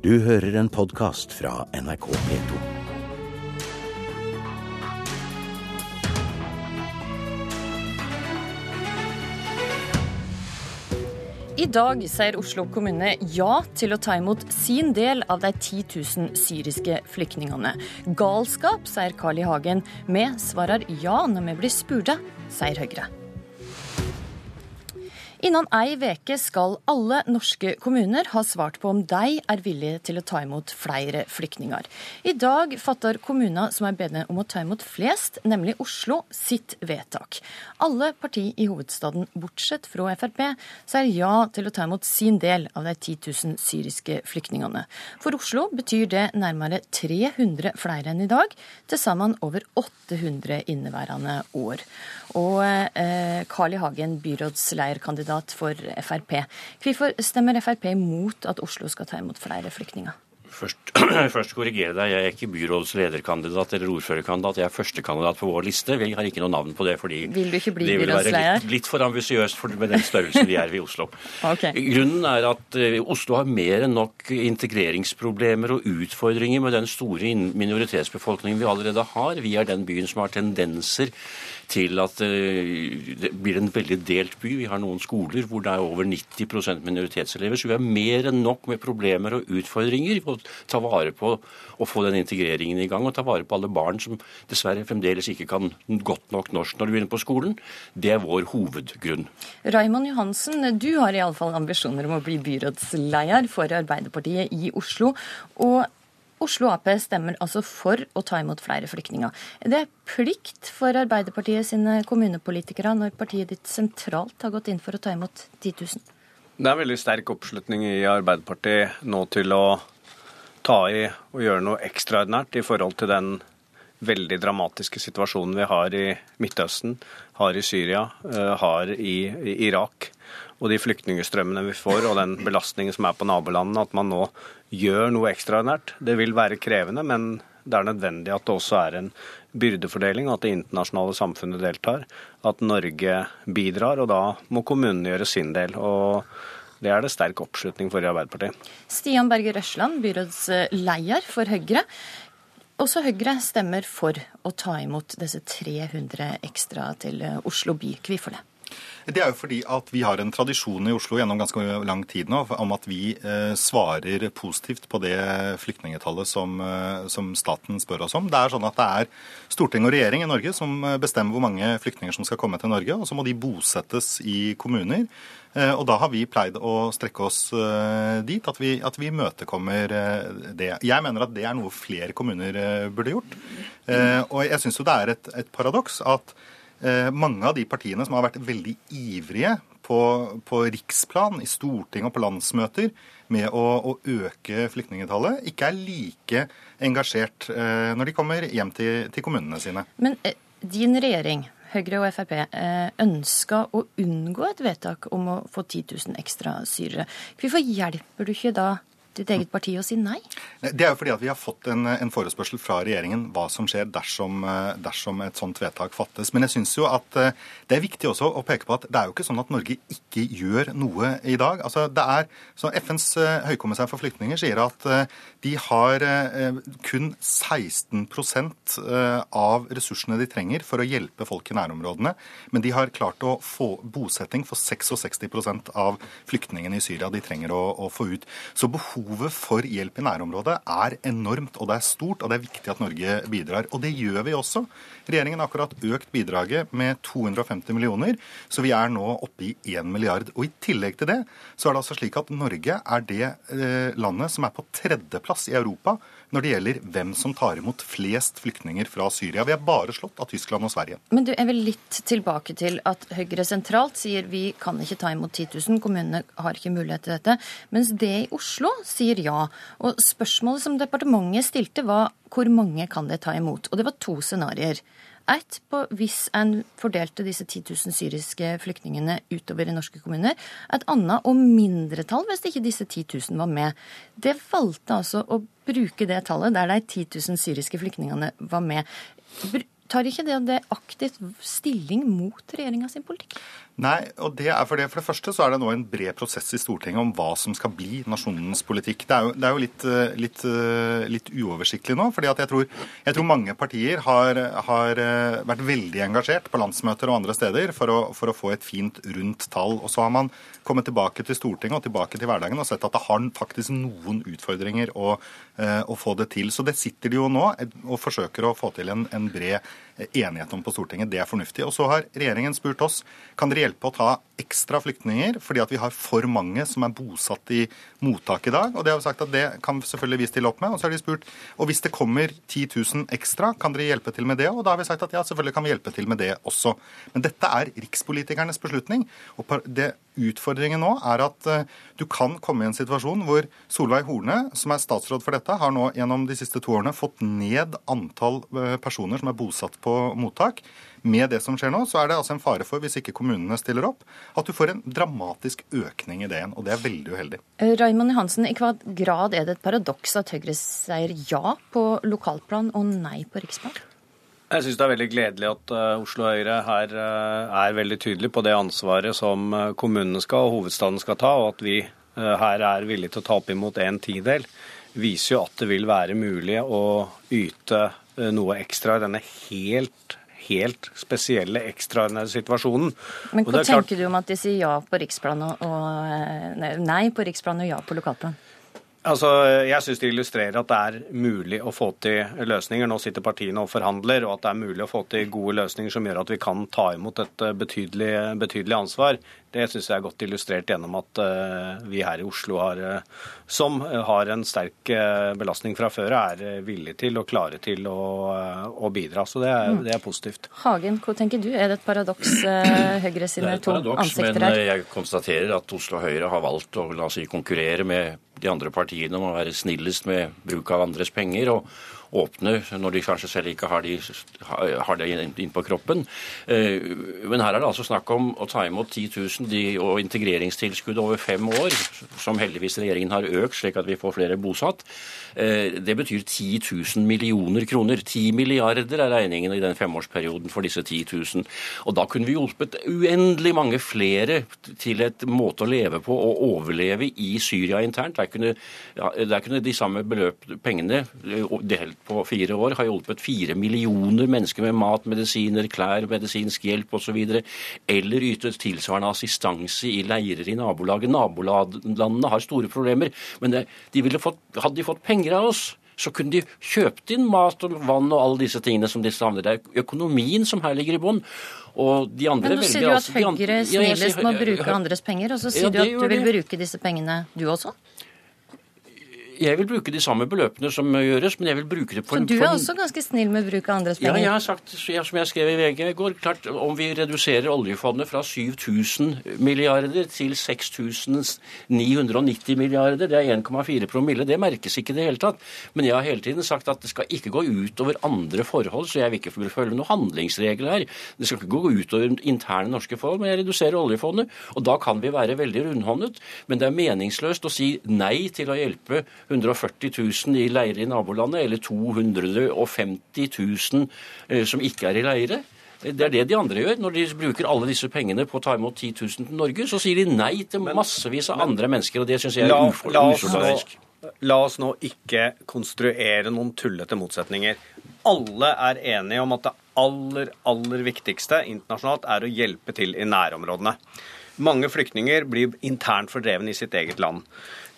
Du hører en podkast fra NRK P2. I dag sier Oslo kommune ja til å ta imot sin del av de 10 000 syriske flyktningene. Galskap, sier Carl I. Hagen. Vi svarer ja når vi blir spurte, sier Høyre. Innen ei veke skal alle norske kommuner ha svart på om de er villige til å ta imot flere flyktninger. I dag fatter kommuner som er bedt om å ta imot flest, nemlig Oslo, sitt vedtak. Alle partier i hovedstaden, bortsett fra Frp, sier ja til å ta imot sin del av de 10 000 syriske flyktningene. For Oslo betyr det nærmere 300 flere enn i dag, til sammen over 800 inneværende år. Og eh, I. Hagen, byrådsleierkandidat kandidat for Frp. Hvorfor stemmer Frp imot at Oslo skal ta imot flere flyktninger? Først, først korrigere deg. Jeg er ikke byrådslederkandidat eller ordførerkandidat. Jeg er førstekandidat på vår liste. Vi har ikke noe navn på det, fordi vil du ikke bli det vil være litt, litt for ambisiøst med den størrelsen vi er i Oslo. okay. Grunnen er at uh, Oslo har mer enn nok integreringsproblemer og utfordringer med den store minoritetsbefolkningen vi allerede har. Vi er den byen som har tendenser til at uh, det blir en veldig delt by. Vi har noen skoler hvor det er over 90% minoritetselever, så vi har mer enn nok med problemer og utfordringer å ta vare på og få den integreringen i gang. Og ta vare på alle barn som dessverre fremdeles ikke kan godt nok norsk når de begynner på skolen. Det er vår hovedgrunn. Raymond Johansen, du har iallfall ambisjoner om å bli byrådsleder for Arbeiderpartiet i Oslo. og Oslo Ap stemmer altså for å ta imot flere flyktninger. Er det plikt for Arbeiderpartiet sine kommunepolitikere når partiet ditt sentralt har gått inn for å ta imot 10 000? Det er veldig sterk oppslutning i Arbeiderpartiet nå til å ta i og gjøre noe ekstraordinært i forhold til den veldig dramatiske situasjonen vi har i Midtøsten, har i Syria, eh, har i Irak. Og de flyktningstrømmene vi får, og den belastningen som er på nabolandene. At man nå gjør noe ekstraordinært. Det vil være krevende, men det er nødvendig at det også er en byrdefordeling, at det internasjonale samfunnet deltar. At Norge bidrar, og da må kommunene gjøre sin del. og det er det sterk oppslutning for i Arbeiderpartiet. Stian Berger Røsland, byrådsleder for Høyre. Også Høyre stemmer for å ta imot disse 300 ekstra til Oslo by. Hvorfor det? Det er jo fordi at vi har en tradisjon i Oslo gjennom ganske lang tid nå om at vi eh, svarer positivt på det flyktningetallet som, eh, som, staten spør oss om. Det er sånn at det er storting og regjering i Norge som eh, bestemmer hvor mange flyktninger som skal komme til Norge, og så må de bosettes i kommuner. Og da har vi pleid å strekke oss dit at vi, at vi imøtekommer det. Jeg mener at det er noe flere kommuner burde gjort. Og jeg syns jo det er et, et paradoks at mange av de partiene som har vært veldig ivrige på, på riksplan, i Stortinget og på landsmøter med å, å øke flyktningetallet, ikke er like engasjert eh, når de kommer hjem til, til kommunene sine. Men eh, din regjering, Høyre og Frp, eh, ønska å unngå et vedtak om å få 10 000 ekstra syrere. Hvorfor hjelper du ikke da ditt eget parti å si nei? Det er jo fordi at vi har fått en, en forespørsel fra regjeringen hva som skjer dersom, eh, dersom et sånt vedtak fattes. Men jeg syns jo at eh, det er viktig også å peke på at det er jo ikke sånn at Norge ikke gjør noe i dag. Altså det er, så FNs eh, høykommissær for flyktninger sier at de har kun 16% av ressursene de trenger for å hjelpe folk i nærområdene. Men de har klart å få bosetting for 66% av flyktningene i Syria de trenger å, å få ut. Så behov behovet for hjelp i nærområdet er enormt, og det er stort, og det er viktig at Norge bidrar. Og det gjør vi også. Regjeringen har akkurat økt bidraget med 250 millioner, så vi er nå oppe i 1 milliard. Og i tillegg til det, så er det altså slik at Norge er det eh, landet som er på tredjeplass i Europa når det gjelder hvem som tar imot flest flyktninger fra Syria. Vi er bare slått av Tyskland og Sverige. Men du jeg vil litt tilbake til at Høyre sentralt sier vi kan ikke ta imot 10 000, kommunene har ikke mulighet til dette. Mens det i Oslo sier ja. Og spørsmålet som departementet stilte, var hvor mange kan det ta imot? Og det var to scenarioer. Ett på hvis en fordelte disse 10 000 syriske flyktningene utover i norske kommuner. Et annet og mindretall hvis ikke disse 10 000 var med. Det valgte altså å bruke det tallet der de 10 000 syriske flyktningene var med. Tar ikke det, det aktivt stilling mot regjeringa sin politikk? Nei, og det er fordi. For det første så er det nå en bred prosess i Stortinget om hva som skal bli nasjonens politikk. Det er jo, det er jo litt, eh, litt, eh, litt, uoversiktlig nå. fordi jeg tror, jeg, tror, mange partier har, har, eh, vært veldig engasjert på landsmøter og andre steder for å, for å, få et fint, rundt tall. Og så har man kommet tilbake til Stortinget og tilbake til hverdagen og sett at det har faktisk noen utfordringer å, å få det til. Så det sitter de jo nå og forsøker å få til en, en bred enighet om på Stortinget. Det er fornuftig. Og så har regjeringen spurt oss kan dere hjelpe å ta ekstra flyktninger fordi at vi har for mange som er bosatt i mottak i dag. Og det har vi sagt at det kan selvfølgelig vi stille opp med. Og så har de spurt og hvis det kommer 10 000 ekstra, kan dere hjelpe til med det? Og da har vi sagt at ja, selvfølgelig kan vi hjelpe til med det også. Men dette er rikspolitikernes beslutning. og det Utfordringen nå er at eh, du kan komme i en situasjon hvor Solveig Horne, som er statsråd for dette, har nå gjennom de siste to årene fått ned antall eh, personer som er bosatt på mottak. Med det som skjer nå, så er det altså en fare for, hvis ikke kommunene stiller opp, at du får en dramatisk økning i det igjen. Og det er veldig uheldig. Eh, Raymond Johansen, i hva grad er det et paradoks at Høyre sier ja på lokalplan og nei på riksplan? Jeg syns det er veldig gledelig at uh, Oslo Høyre her uh, er veldig tydelig på det ansvaret som kommunene skal og hovedstaden skal ta, og at vi her er villige til å ta opp imot en tidel, viser jo at det vil være mulig å yte noe ekstra i denne helt helt spesielle, ekstraordinære situasjonen. Men hva tenker klart... du om at de sier ja på riksplan og, nei på riksplan og ja på lokalplan? Altså, Jeg syns det illustrerer at det er mulig å få til løsninger. Nå sitter partiene og forhandler, og at det er mulig å få til gode løsninger som gjør at vi kan ta imot et betydelig, betydelig ansvar. Det syns jeg er godt illustrert gjennom at uh, vi her i Oslo, har, uh, som har en sterk belastning fra før, er villige til og klare til å, å bidra. Så det er, mm. det er, positivt. Hagen, hva tenker du? Er det et paradoks, Høyre sine to ansikter her? Men jeg konstaterer at Oslo Høyre har valgt å la oss si, konkurrere med de andre partiene om å være snillest med bruk av andres penger. og åpne når de kanskje selv ikke har, de, har det inn på kroppen. Eh, men her er det altså snakk om å ta imot 10 000 de, og integreringstilskudd over fem år, som heldigvis regjeringen har økt slik at vi får flere bosatt. Eh, det betyr 10 000 millioner kroner. 10 milliarder er regningen i den femårsperioden for disse 10 000. Og da kunne vi hjulpet uendelig mange flere til et måte å leve på og overleve i Syria internt. Der kunne, der kunne de samme beløp, pengene, delt på fire år, har hjulpet fire millioner mennesker med mat, medisiner, klær, medisinsk hjelp osv. Eller ytet tilsvarende assistanse i leirer i nabolaget. Nabolandene har store problemer. Men det, de fått, hadde de fått penger av oss, så kunne de kjøpt inn mat og vann og alle disse tingene som de savner. Det er økonomien som her ligger i bånn. Og de andre Men nå sier du at Høyre snillest må bruke andres penger, og så sier ja, du at du vil bruke disse pengene, du også? Jeg vil bruke de samme beløpene som gjøres, men jeg vil bruke det på en... Så du er også ganske snill med bruk av andres penger? Ja, jeg har sagt, som jeg skrev i VG i går, klart om vi reduserer oljefondet fra 7000 milliarder til 6990 milliarder, det er 1,4 promille, det merkes ikke i det hele tatt. Men jeg har hele tiden sagt at det skal ikke gå utover andre forhold, så jeg vil ikke følge noen handlingsregler her. Det skal ikke gå utover interne norske forhold, men jeg reduserer oljefondet. Og da kan vi være veldig rundhåndet, men det er meningsløst å si nei til å hjelpe 140 000 i leire i nabolandet, eller 250 000 eh, som ikke er i leire. Det er det de andre gjør. Når de bruker alle disse pengene på å ta imot 10 000 til Norge, så sier de nei til massevis av andre mennesker, og det syns jeg er usolidarisk. La oss nå ikke konstruere noen tullete motsetninger. Alle er enige om at det aller, aller viktigste internasjonalt er å hjelpe til i nærområdene. Mange flyktninger blir internt fordrevne i sitt eget land.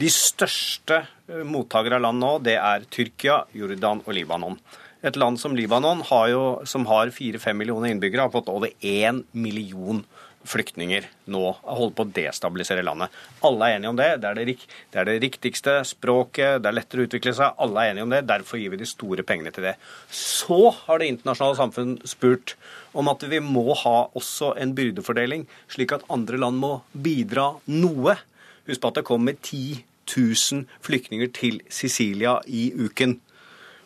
De største eh, mottakere av land nå, det er Tyrkia, Jordan og Libanon. Et land som Libanon, har jo, som har fire-fem millioner innbyggere, har fått over én million flyktninger nå. Holder på å destabilisere landet. Alle er enige om det. Det er det, det er det, riktigste språket, det er lettere å utvikle seg. Alle er enige om det. Derfor gir vi de store pengene til det. Så har det internasjonale samfunn spurt om at vi må ha også en byrdefordeling, slik at andre land må bidra noe. Husk på at det kommer 10 000 flyktninger til Sicilia i uken.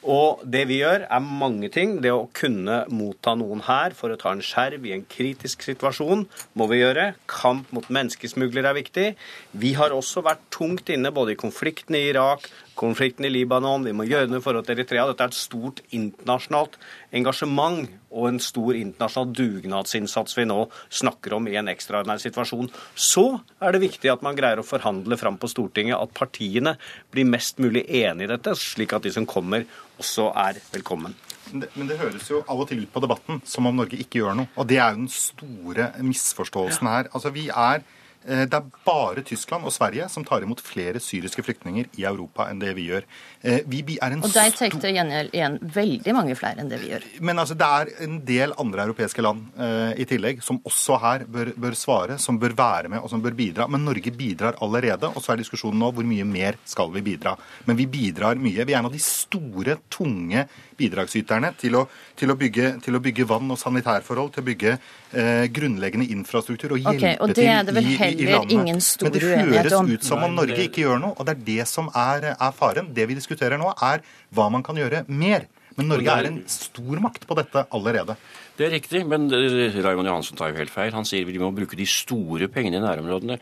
Og det vi gjør, er mange ting. Det å kunne motta noen her for å ta en skjerv i en kritisk situasjon, må vi gjøre. Kamp mot menneskesmuglere er viktig. Vi har også vært tungt inne både i konflikten i Irak, konflikten i Libanon, vi må gjøre noe i forhold til Eritrea. Dette er et stort internasjonalt engasjement og en stor internasjonal dugnadsinnsats vi nå snakker om i en ekstraordinær situasjon. Så er det viktig at man greier å forhandle fram på Stortinget at partiene blir mest mulig enige i dette, slik at de som kommer, også er velkommen. Men det høres jo av og til på debatten som om Norge ikke gjør noe. Og det er jo den store misforståelsen her. Altså, vi er det er bare Tyskland og Sverige som tar imot flere syriske flyktninger i Europa enn det vi gjør. Eh, vi er en og de tenkte gjengjeld igjen veldig mange flere enn det vi gjør. Men altså, det er en del andre europeiske land eh, i tillegg som også her bør, bør, svare, som bør være med og som bør bidra. Men Norge bidrar allerede, og så er diskusjonen nå hvor mye mer skal vi bidra. Men vi bidrar mye. Vi er en av de store, tunge bidragsyterne til å, til å, bygge, til å bygge, vann og sanitærforhold, til å bygge uh, grunnleggende infrastruktur og hjelpe okay, og det er det vel heller ingen stor. Men det høres ut som om Norge ikke gjør noe, og det er det som er, er faren. Det vi diskuterer nå, er hva man kan gjøre mer. Men Norge er en stor makt på dette allerede. Det er riktig, men eh, Raymond Johansen tar jo helt feil. Han sier vi må bruke de store pengene i nærområdene.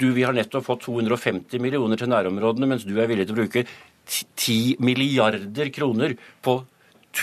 Du, Vi har nettopp fått 250 millioner til nærområdene, mens du er villig til å bruke 10 milliarder kroner på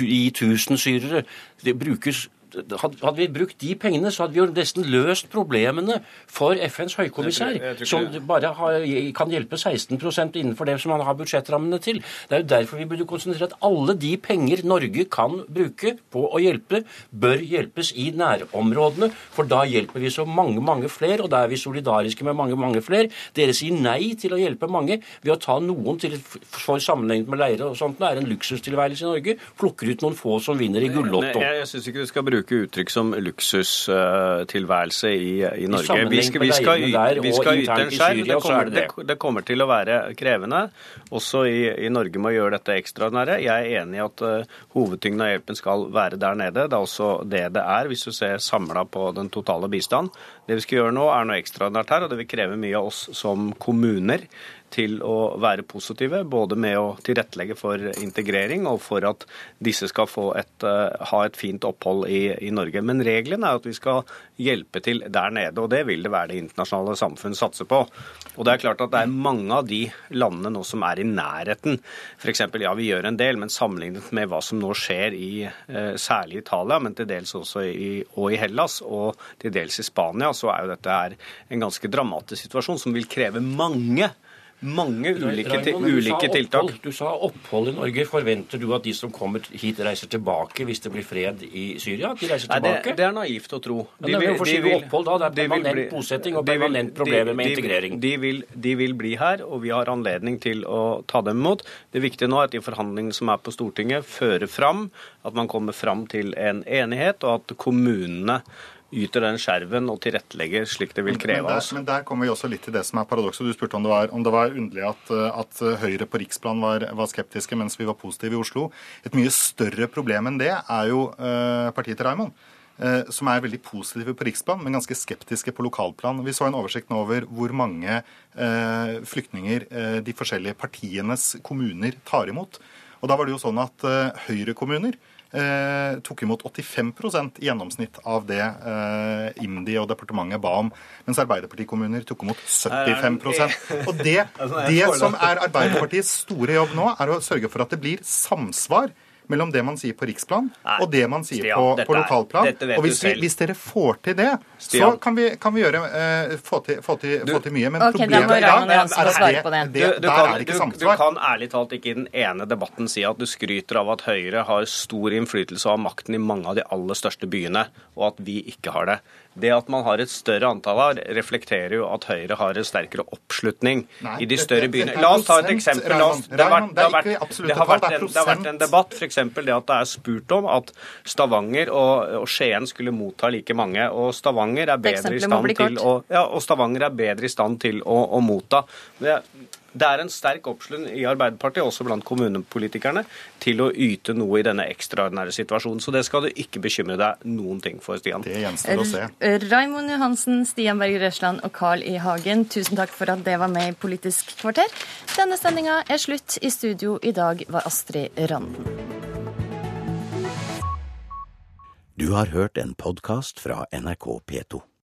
i 1000 syrere. Det brukes hadde vi brukt de pengene, så hadde vi jo nesten løst problemene for FNs høykommissær, jeg tror, jeg tror som bare har, kan hjelpe 16% innenfor det som han har budsjettrammene til. Det er jo derfor vi burde konsentrere at alle de penger Norge kan bruke på å hjelpe, bør hjelpes i nærområdene. For da hjelper vi så mange, mange flere, og da er vi solidariske med mange, mange flere. Dere sier nei til å hjelpe mange ved å ta noen til for sammenlignet med leire og sånt. Det er en luksustilværelse i Norge. Plukker ut noen få som vinner i gullotto. Jeg, jeg synes ikke du skal bruke bruke uttrykk som luksustilværelse i, i Norge. Vi skal, vi skal, vi skal yte en skjerv. Det, kommer, det, det kommer til å være krevende, også i, i Norge med å gjøre dette ekstraordinære. Jeg er enig i at uh, hovedtyngden av hjelpen skal være der nede. Det er også det det er, hvis du ser samla på den totale bistand. Det vi skal gjøre nå, er noe ekstraordinært her, og det vil kreve mye av oss som kommuner til å være positive, både med å tilrettelegge for integrering og for at disse skal et, uh, ha et fint opphold i, i, Norge. Men regelen er at vi skal hjelpe til der nede, og det vil det være det internasjonale samfunn satser på. Og det er klart at det er mange av de landene nå som er i nærheten. F.eks. ja, vi gjør en del, men sammenlignet med hva som nå skjer i uh, særlig Italia, men til dels også i, og i Hellas og til dels i Spania, så er jo dette her en ganske dramatisk situasjon som vil kreve mange mange ulike, Raimond, ulike tiltak. Du sa opphold i Norge. Forventer du at de som kommer hit, reiser tilbake hvis det blir fred i Syria? De reiser Nei, tilbake? Det, det, er naivt å tro. De, Men Hvorfor sier du opphold da? Det er permanent bli, bosetting og permanent problemer med integrering. De vil, de vil bli her, og vi har anledning til å ta dem imot. Det viktige nå er at de forhandlingene som er på Stortinget, fører fram at man kommer fram til en enighet, og at kommunene yter den skjerven og tilrettelegger slik det vil kreve av oss. Men der kommer vi også litt til det som er paradokset. Du spurte om det var, om det var underlig at, at, Høyre på riksplan var, var, skeptiske, mens vi var positive i Oslo. Et mye større problem enn det er jo uh, partiet til Raymond. Uh, som er veldig positive på riksplan, men ganske skeptiske på lokalplan. Vi så en oversikt nå over hvor mange flyktninger de forskjellige partienes kommuner tar imot. Og da var det jo sånn at Høyre-kommuner eh, tok imot 85 i gjennomsnitt av det eh, IMDi og departementet ba om, mens Arbeiderpartikommuner tok imot 75% Og det, altså, det som er Arbeiderpartiets store jobb nå, er å sørge for at det blir samsvar mellom det man sier på riksplan Nei, og det man sier Stian, på, på lokalplan. Er, og hvis, vi, hvis, dere får til det, Stian. så kan vi, kan vi gjøre, uh, få, til, få, til, få, til, mye. Men okay, problemet er, er, at det, det, der er det ikke samsvar. Du, kan ærlig talt ikke i den ene debatten si at du skryter av at Høyre har stor innflytelse og har makten i mange av de aller største byene, og at vi ikke har det. Det at man har et større antall her, reflekterer jo at Høyre har en sterkere oppslutning Nei, i de større byene. La oss ta et eksempel. Oss, det, har vært, det, har vært, det, har vært en, det har vært en debatt, f.eks. det at det er spurt om at Stavanger og, og Skien skulle motta like mange. Og Stavanger er bedre i stand til å, ja, og Stavanger er bedre i stand til å, å motta. Det, det er en sterk oppslutning i Arbeiderpartiet, også blant kommunepolitikerne, til å yte noe i denne ekstraordinære situasjonen. Så det skal du ikke bekymre deg noen ting for, Stian. Det gjenstår å se. Raimond Johansen, Stian Berger Røsland og Carl I. Hagen, tusen takk for at det var med i Politisk kvarter. Denne sendinga er slutt. I studio i dag var Astrid Randen. Du har hørt en podkast fra NRK P2.